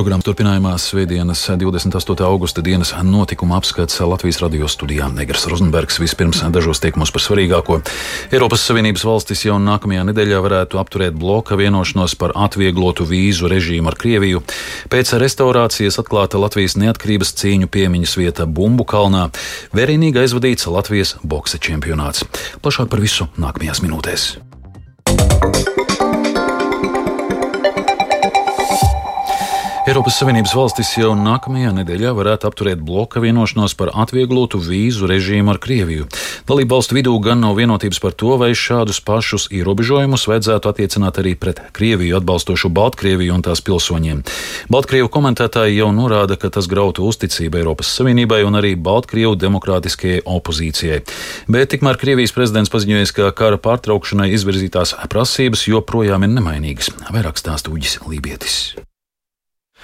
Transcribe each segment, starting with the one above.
Programmas turpinājumā Svētdienas 28. augusta dienas notikuma apskats Latvijas radio studijā Negras Rozenbergs vispirms dažos teikumos par svarīgāko. Eiropas Savienības valstis jau nākamajā nedēļā varētu apturēt bloka vienošanos par atvieglotu vīzu režīmu ar Krieviju. Pēc restaurācijas atklāta Latvijas neatkarības cīņu piemiņas vieta Bumbu kalnā, vērienīgi aizvadīts Latvijas boksa čempionāts. Plašāk par visu nākamajās minūtēs. Eiropas Savienības valstis jau nākamajā nedēļā varētu apturēt bloka vienošanos par atvieglotu vīzu režīmu ar Krieviju. Dalību valstu vidū gan nav vienotības par to, vai šādus pašus ierobežojumus vajadzētu attiecināt arī pret Krieviju atbalstošu Baltkrieviju un tās pilsoņiem. Baltkrievu komentētāji jau norāda, ka tas grautu uzticību Eiropas Savienībai un arī Baltkrievu demokrātiskajai opozīcijai. Bet tikmēr Krievijas prezidents paziņoja, ka kara pārtraukšanai izvirzītās prasības joprojām ir nemainīgas. Vairāk stāsta Uģis Lībietis.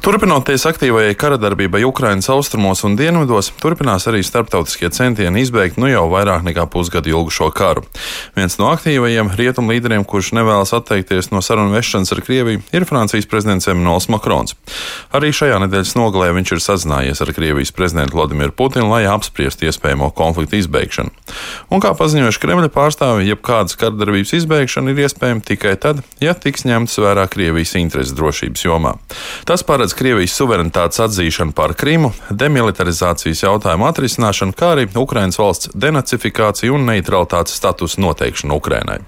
Turpinoties aktīvajai karadarbībai Ukrainas austrumos un dienvidos, turpinās arī starptautiskie centieni izbeigt nu jau vairāk nekā pusgadu ilgušo karu. Viens no aktīvajiem rietumu līderiem, kurš nevēlas atteikties no sarunu vešanas ar Krieviju, ir Francijas prezidents Emmanuels Macrons. Arī šajā nedēļas nogalē viņš ir sazinājies ar Krievijas prezidentu Vladimiru Putinu, lai apspriestu iespējamo konfliktu izbeigšanu. Un kā paziņojuši Kremļa pārstāvi, jebkādas karadarbības izbeigšana ir iespējama tikai tad, ja tiks ņemtas vērā Krievijas intereses drošības jomā. Tas paredz paredz Krievijas suverenitātes atzīšanu pār Krimu, demilitarizācijas jautājumu atrisināšanu, kā arī Ukrainas valsts denacifikāciju un neutralitātes statusu noteikšanu Ukrainai.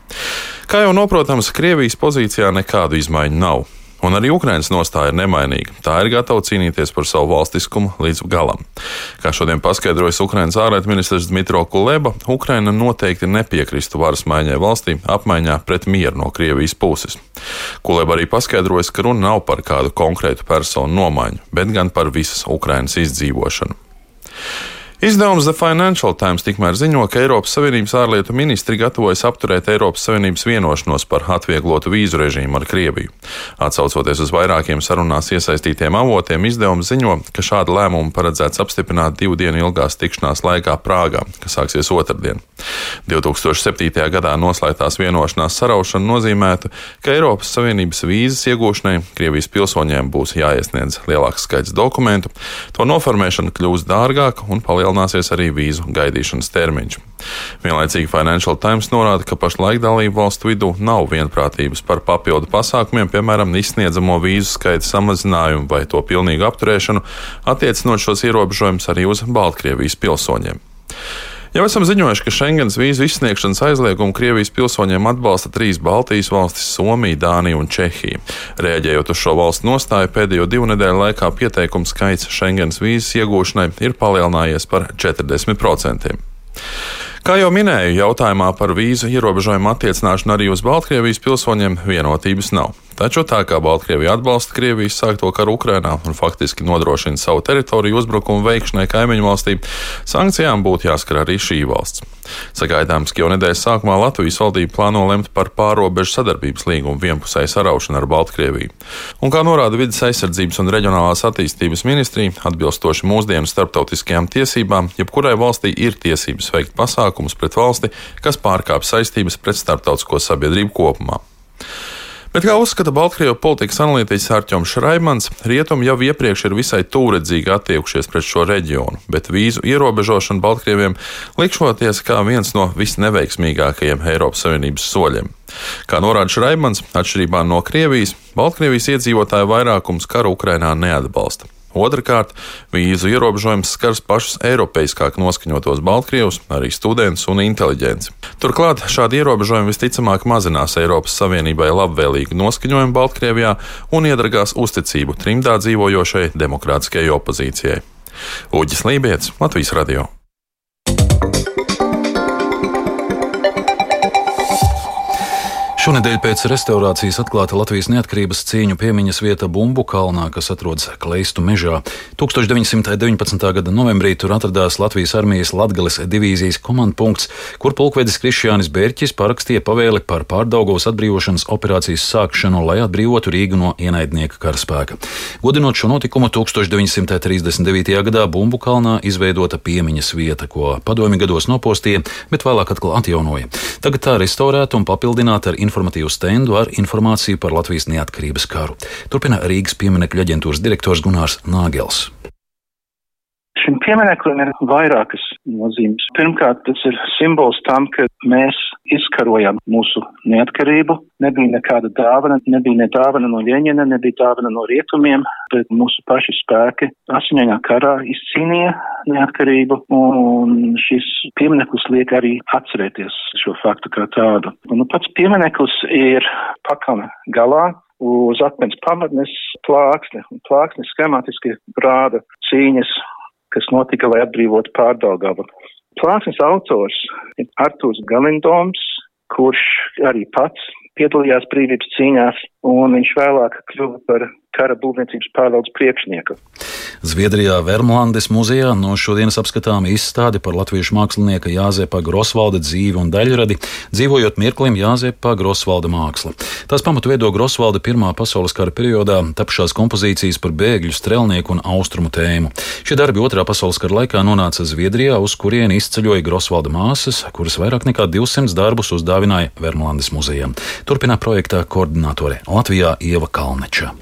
Kā jau noprotams, Krievijas pozīcijā nekādu izmaiņu nav. Un arī Ukraiņas nostāja ir nemainīga. Tā ir gatava cīnīties par savu valstiskumu līdz galam. Kā šodien paskaidrojas Ukraiņas ārlietu ministrs Dmitro Kuleba, Ukraina noteikti nepiekristu varas maiņai valstī apmaiņā pret mieru no Krievijas puses. Kuleba arī paskaidrojas, ka runa nav par kādu konkrētu personu nomaiņu, bet gan par visas Ukrainas izdzīvošanu. Izdevums The Financial Times tikmēr ziņo, ka Eiropas Savienības ārlietu ministri gatavojas apturēt Eiropas Savienības vienošanos par atvieglotu vīzu režīmu ar Krieviju. Atsaucoties uz vairākiem sarunās iesaistītiem avotiem, izdevums ziņo, ka šādu lēmumu paredzēts apstiprināt divu dienu ilgās tikšanās laikā Prāgā, kas sāksies otrdien. 2007. gadā noslēgtās vienošanās saraušana nozīmētu, ka Eiropas Savienības vīzas iegūšanai Krievijas pilsoņiem būs jāiesniedz lielāks skaits dokumentu, to noformēšana kļūs dārgāka un palielināta palielināsies arī vīzu gaidīšanas termiņš. Vienlaicīgi Financial Times norāda, ka pašlaik dalību valstu vidū nav vienprātības par papildu pasākumiem, piemēram, izsniedzamo vīzu skaita samazinājumu vai to pilnīgu apturēšanu, attiecinot šos ierobežojumus arī uz Baltkrievijas pilsoņiem. Jau esam ziņojuši, ka Schengens vīzu izsniegšanas aizliegumu Krievijas pilsoņiem atbalsta trīs Baltijas valstis - Somija, Dānija un Čehija. Rēģējot uz šo valstu nostāju, pēdējo divu nedēļu laikā pieteikumu skaits Schengens vīzas iegūšanai ir palielinājies par 40%. Kā jau minēju, jautājumā par vīzu ierobežojumu attiecināšanu arī uz Baltkrievijas pilsoņiem vienotības nav. Taču tā kā Baltkrievija atbalsta Krievijas sākto karu Ukrainā un faktiski nodrošina savu teritoriju uzbrukumu veikšanai kaimiņu valstī, sankcijām būtu jāskar arī šī valsts. Sagaidāms, ka jau nedēļas sākumā Latvijas valdība plāno lemt par pārobežu sadarbības līgumu vienpusēju saraušanu ar Baltkrieviju. Un kā norāda vidas aizsardzības un reģionālās attīstības ministrija, atbilstoši mūsdienu starptautiskajām tiesībām, jebkurai valstī ir tiesības veikt pasākumus pret valsti, kas pārkāpj saistības pret starptautisko sabiedrību kopumā. Bet, kā uzskata Baltkrievijas politikas analītiķis Arčuns Šraimans, rietumi jau iepriekš ir visai tūredzīgi attiekušies pret šo reģionu, bet vīzu ierobežošana Baltkrieviem likšoties kā viens no visneveiksmīgākajiem Eiropas Savienības soļiem. Kā norāda Šraimans, atšķirībā no Krievijas, Baltkrievijas iedzīvotāju vairākums karu Ukrainā neatbalsta. Otrakārt, vīzu ierobežojums skars pašus eiropeiskāk noskaņotos Baltkrievus, arī studentus un inteliģenci. Turklāt šādi ierobežojumi visticamāk mazinās Eiropas Savienībai labvēlīgu noskaņojumu Baltkrievijā un iedragās uzticību trimdā dzīvojošai demokrātiskajai opozīcijai. Uģis Lībijams, Latvijas Radio. Šonadēļ pēc restaurācijas atklāta Latvijas neatkarības cīņu piemiņas vieta Bumbu kalnā, kas atrodas Kleistu mežā. 1919. gada novembrī tur atradās Latvijas armijas Latgales divīzijas komandpunkts, kur pulkvedis Krišjānis Bērķis parakstīja pavēli par pārdaugos atbrīvošanas operācijas sākšanu, lai atbrīvotu Rīgu no ienaidnieka karaspēka. Godinot šo notikumu 1939. gadā Bumbu kalnā izveidota piemiņas vieta, ko padomi gados nopostīja, bet vēlāk atkal atjaunoja. Tagad tā restaurēta un papildināta ar informāciju informatīvu stendu ar informāciju par Latvijas neatkarības karu. Turpina Rīgas pieminekļu aģentūras direktors Gunārs Nāgels. Šim piemineklim ir vairākas nozīmes. Pirmkārt, tas ir simbols tam, ka mēs izkarojam mūsu neatkarību. Nebija nekāda dāvana, nebija ne dāvana no Ļeņina, nebija dāvana no rietumiem, bet mūsu paši spēki asiņainā karā izcīnīja neatkarību, un šis piemineklis liek arī atcerēties šo faktu kā tādu. Un nu, pats piemineklis ir pakana galā, uz akmens pamatnes plāksne, un plāksne schematiski rāda cīņas kas notika, lai atbrīvotu pārdaugāvu. Plāksnes autors ir Artūrs Galindoms, kurš arī pats piedalījās brīvības cīņās, un viņš vēlāk kļuva par kara būvniecības pārvaldes priekšnieku. Zviedrijā Vermlandes muzejā no šodienas apskatām izstāde par latviešu mākslinieka Jāzepa Grosvalda dzīvi un daļradi, dzīvojot mirklim Jāzepa Grosvalda māksla. Tās pamatu veido Grosvalda Pirmā pasaules kara periodā tapšās kompozīcijas par bēgļu, strelnieku un austrumu tēmu. Šie darbi Otrā pasaules kara laikā nonāca Zviedrijā, uz kurieni izceļoja Grosvalda māsas, kuras vairāk nekā 200 darbus uzdāvināja Vermlandes muzejam. Turpinā projektā koordinātore Latvijā Ieva Kalneča.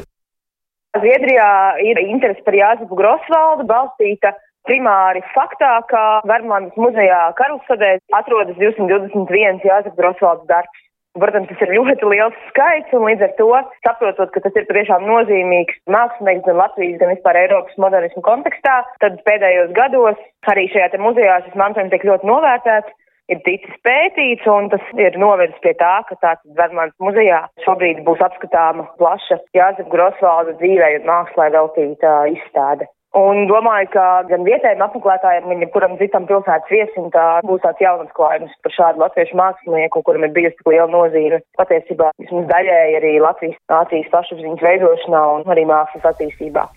Zviedrijā ir interese par Jāzepu Grosvaldu balstīta primāri faktā, ka Vermlandes muzejā Karlsodē atrodas 221 Jāzepa Grosvalds darbs. Protams, tas ir ļoti liels skaits, un līdz ar to, saprotot, ka tas ir patiešām nozīmīgs mākslinieks gan Latvijas, gan vispār Eiropas modernismu kontekstā, tad pēdējos gados arī šajā muzejā šis mantojums tiek ļoti novērtēts ir ticis pētīts, un tas ir novedis pie tā, ka tāds Vermans muzejā šobrīd būs apskatāma plaša Jāzep Grosvalda dzīvē un mākslā veltīta izstāde. Un domāju, ka gan vietējiem apmeklētājiem, gan jebkuram citam pilsētas viesim, tā būs tāds jauns klājums par šādu latviešu mākslinieku, kuram ir bijusi tik liela nozīme patiesībā vismaz daļēji arī Latvijas nācijas pašapziņas veidošanā un arī mākslas attīstībā.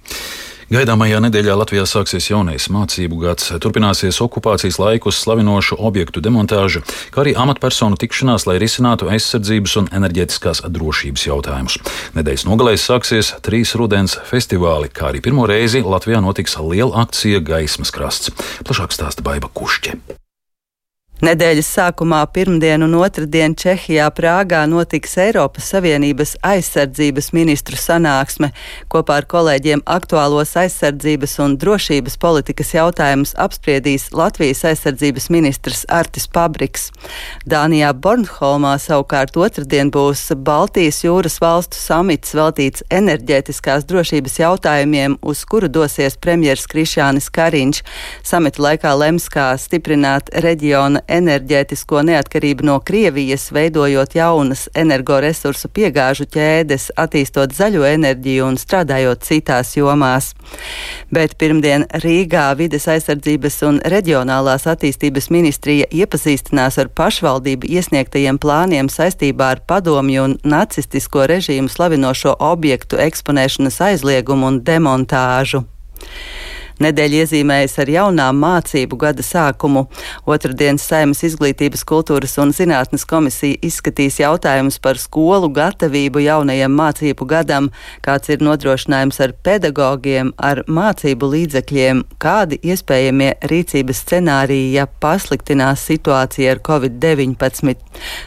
Gaidāmajā nedēļā Latvijā sāksies jaunais mācību gads, turpināsies okupācijas laikus slavinošu objektu demontāža, kā arī amatpersonu tikšanās, lai risinātu aizsardzības un enerģētiskās drošības jautājumus. Nedēļas nogalēs sāksies trīs rudens festivāli, kā arī pirmo reizi Latvijā notiks liela akcija Gaismas krasts. Plašāk stāsta Baiva Kušķe. Nedēļas sākumā pirmdien un otrdien Čehijā Prāgā notiks Eiropas Savienības aizsardzības ministru sanāksme. Kopā ar kolēģiem aktuālos aizsardzības un drošības politikas jautājumus apspriedīs Latvijas aizsardzības ministrs Artis Pabriks. Dānijā Bornholmā savukārt otrdien būs Baltijas jūras valstu samits veltīts enerģētiskās drošības jautājumiem, uz kuru dosies premjers Krišānis Kariņš. Samita laikā lems, kā stiprināt reģiona enerģētisko neatkarību no Krievijas, veidojot jaunas energoresursu piegāžu ķēdes, attīstot zaļo enerģiju un strādājot citās jomās. Bet pirmdien Rīgā vides aizsardzības un reģionālās attīstības ministrija iepazīstinās ar pašvaldību iesniegtajiem plāniem saistībā ar padomju un nacistisko režīmu slavinošo objektu eksponēšanas aizliegumu un demontāžu. Nedēļa iezīmējas ar jaunām mācību gada sākumu. Otradienas Saimas izglītības, kultūras un zinātnes komisija izskatīs jautājumus par skolu gatavību jaunajam mācību gadam, kāds ir nodrošinājums ar pedagogiem, ar mācību līdzekļiem, kādi iespējamie rīcības scenāriji, ja pasliktinās situācija ar covid-19.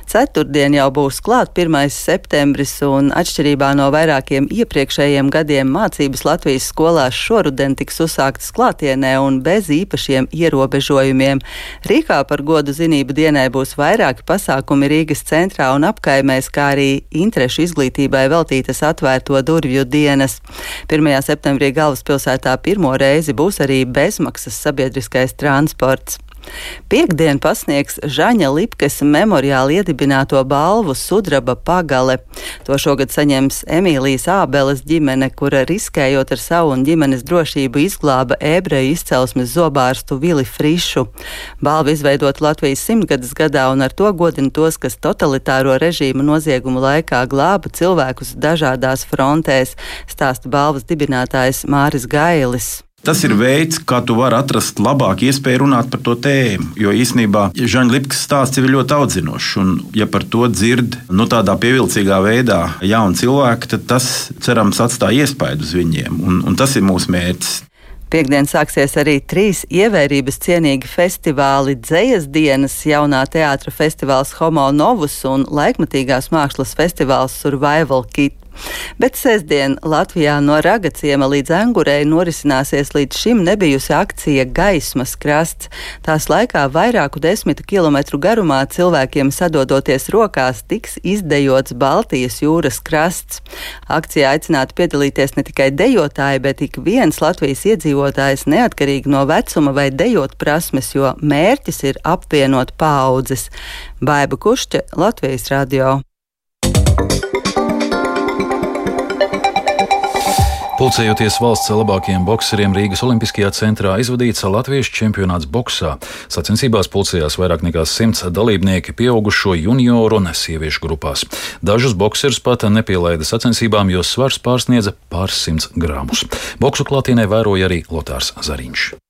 Ceturtdien jau būs klāt 1. septembris, un atšķirībā no vairākiem iepriekšējiem gadiem mācības Latvijas skolās šoruden tiks uzsāktas notikts klātienē un bez īpašiem ierobežojumiem. Rīgā par godu zinību dienai būs vairāki pasākumi Rīgas centrā un apkaimēs, kā arī interešu izglītībai veltītas atvērto durvju dienas. 1. septembrī galvaspilsētā pirmo reizi būs arī bezmaksas sabiedriskais transports. Piektdien pasniegs Žaņa Lipkes memoriāli iedibināto balvu Sudraba pagale. To šogad saņems Emīlijas Ābeles ģimene, kura riskējot ar savu un ģimenes drošību izglāba ebreju izcelsmes zobārstu Vili Frišu. Balva izveidot Latvijas simtgades gadā un ar to godina tos, kas totalitāro režīmu noziegumu laikā glāba cilvēkus dažādās frontēs, stāsta balvas dibinātājs Māris Gailis. Tas ir veids, kā tu vari atrast labāku iespēju runāt par to tēmu. Jo īsnībā Žaņa Lipkas stāsts ir ļoti audzinošs. Un, ja par to dzird nu, tādā pievilcīgā veidā jauni cilvēki, tad tas cerams atstāja iespaidu uz viņiem. Un, un tas ir mūsu mērķis. Piektdien sāksies arī trīs ievērības cienīgi festivāli - Dzējas dienas, jaunā teātra festivāls Homo Novus un laikmatīgās mākslas festivāls Survival Kit. Bet sestdien Latvijā no Ragaciema līdz Angurei norisināsies līdz šim nebijusi akcija Gaismas krasts. Tās laikā vairāku desmitu kilometru garumā cilvēkiem sadodoties rokās tiks izdejots Baltijas jūras krasts. Akcijā aicināti piedalīties ne tikai dejotāji, bet ik viens Latvijas iedzīvotājs neatkarīgi no vecuma vai dejot prasmes, jo mērķis ir apvienot paudzes. Baiba Kušķa, Latvijas radio. Pulcējoties valsts labākajiem bokseriem Rīgas Olimpiskajā centrā izvadīts latviešu čempionāts boksā. Sacensībās pulcējās vairāk nekā simts dalībnieki pieaugušo junioru un sieviešu grupās. Dažus bokserus pat nepielaida sacensībām, jo svars pārsniedza pāris simts gramus. Boksu klātienē vēroja arī Lotārs Zariņš.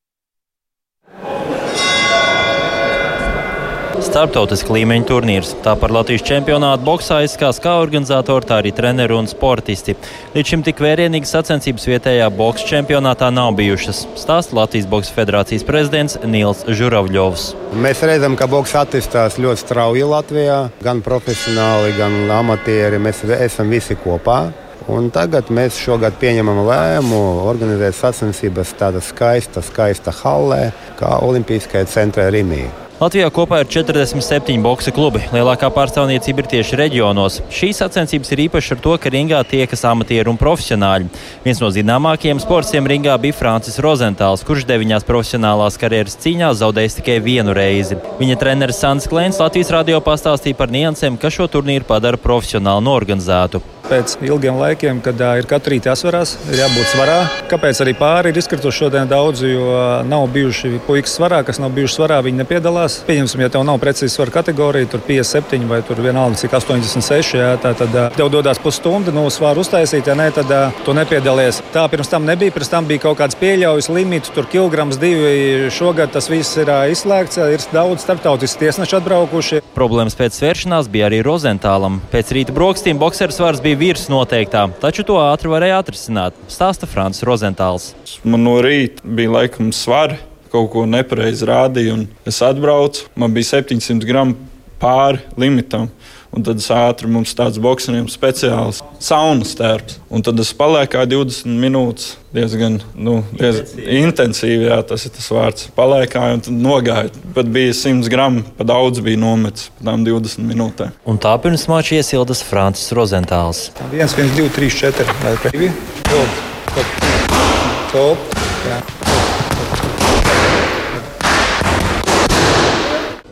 Starptautiska līmeņa turnīrs. Tā par Latvijas čempionātu boxā izskās kā organizatori, tā arī treneri un sportisti. Līdz šim tik vērienīgas sacensības vietējā boxa čempionātā nav bijušas. Stāsta Latvijas Boxa federācijas prezidents Nils Žuravļovs. Mēs redzam, ka boks attīstās ļoti strauji Latvijā. Gan profesionāli, gan amatieri. Mēs esam visi kopā. Un tagad mēs šogad pieņemam lēmumu organizēt sacensības tādā skaista, skaista hallē, kā Olimpiskajā centrā Rimī. Latvijā kopā ir 47 boxa klubi. Lielākā pārstāvniecība ir tieši reģionos. Šīs sacensības ir īpašas ar to, ka ringā tiekas amatieri un profesionāļi. Viens no zināmākajiem sportiem ringā bija Francis Rozentāls, kurš deviņās profesionālās karjeras cīņās zaudējis tikai vienu reizi. Viņa treneris Sants Klēns Latvijas radio pastāstīja par niansēm, kas šo turnīru padara profesionāli norganizētu pēc ilgiem laikiem, kad ir katru rītu jāsvarās, ir jābūt svarā. Kāpēc arī pāri ir izkrituši šodien daudzi, jo nav bijuši puikas svarā, kas nav bijuši svarā, viņi nepiedalās. Pieņemsim, ja tev nav precīzi svara kategorija, tur 57 vai tur vienalga cik 86, jā, tā, tad tev dodas pusstunda, no nu, svaru uztaisīt, ja ne, tad tu nepiedalies. Tā pirms tam nebija, pirms tam bija kaut kāds pieļaujas limits, tur kilograms divi. Šogad tas viss ir izslēgts, ir daudz starptautisku tiesnešu atbraukuši. Problēmas pēc svēršanās bija arī Rozentālam. Pēc rīta brokastīm bokseru svars bija bija virs noteiktā, taču to ātri varēja atrisināt, stāsta Francis Rozentāls. Man no rīta bija laikam svari, kaut ko nepareizi rādīja, un es atbraucu, man bija 700 gramu pāri limitam. Un tad es ātri mums tāds boxeriem speciāls saunas tērps. Un tad es palieku 20 minūtes diezgan nu, diez, intensīvi. Jā, tas ir tas vārds. Paliekāju un tad nogāju. Pat bija 100 gramu, pa daudz bija nometis pa tām 20 minūtēm. Un tā pirms mača iesildas Francis Rozentāls. 1, 1, 2, 3, 4. Top, top, top. Jā.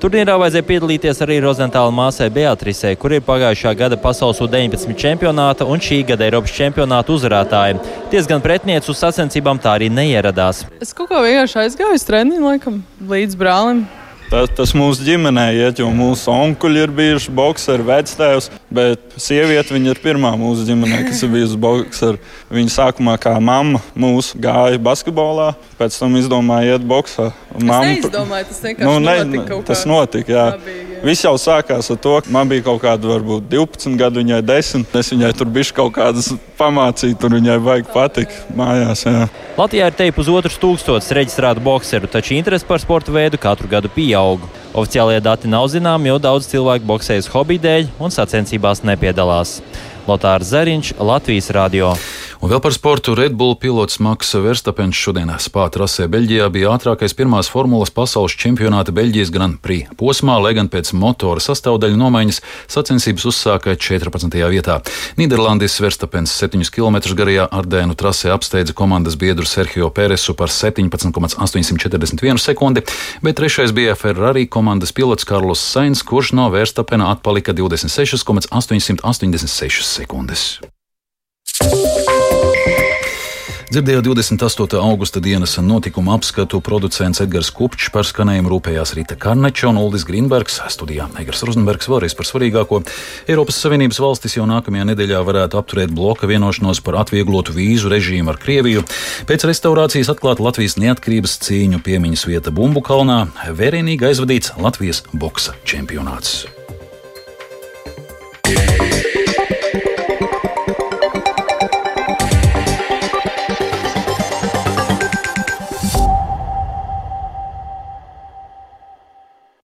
Turnīrā vajadzēja piedalīties arī Rozentāla māsai Beatrisei, kur ir pagājušā gada pasaules U-19 čempionāta un šī gada Eiropas čempionāta uzvarētāja. Diezgan pretniece uz sacensībām tā arī neieradās. Es kaut kā vienkārši aizgāju uz treniņu, laikam, līdz brālim. Tas, tas mūsu ģimenē iet, jo mūsu onkuļi ir bijuši boxeri, vectēvs, bet sieviete ir pirmā mūsu ģimenē, kas ir bijusi boxeri. Viņa sākumā kā mamma mūsu gāja basketbolā, pēc tam izdomāja iet boxā. Mamma, es neizdomāju, tas vienkārši nu, ne, notika. Tas notika, jā. Labīgi. Viss jau sākās ar to, ka man bija kaut kāda, varbūt 12 gadu, viņai 10. Es viņai tur biju kaut kādas pamācīju, tur viņai vajag patikt mājās. Jā. Latvijā ir te pusotrs tūkstotis reģistrētu bokseru, taču interese par sporta veidu katru gadu pieaug. Oficiālie dati nav zināmi, jo daudz cilvēku boksējas hobiju dēļ un sacensībās nepiedalās. Lotārs Zariņš, Latvijas Radio. Un vēl par sportu Red Bull pilots Maks Verstapens šodien spā trasē Beļģijā bija ātrākais pirmās formulas pasaules čempionāta Beļģijas Grand Prix posmā, lai gan pēc motora sastāvdaļu nomaiņas sacensības uzsāka 14. vietā. Nīderlandis Verstapens 7 km garajā Ardēnu trasē apsteidza komandas biedru Sergio Peresu par 17,841 sekundi, bet trešais bija Ferrari komandas pilots Karlos Sainz, kurš no Verstapena atpalika 26,886 sekundes. Dzirdējot 28. augusta dienas notikuma apskatu, producents Edgars Kupčs par skanējumu rūpējās Rīta Karneča un Uldis Grīnbergs. Studijā Egars Rozenbergs vēlreiz par svarīgāko. Eiropas Savienības valstis jau nākamajā nedēļā varētu apturēt bloka vienošanos par atvieglotu vīzu režīmu ar Krieviju. Pēc restaurācijas atklāta Latvijas neatkarības cīņu piemiņas vieta Bumbu kalnā, vērienīgi aizvadīts Latvijas boksa čempionāts.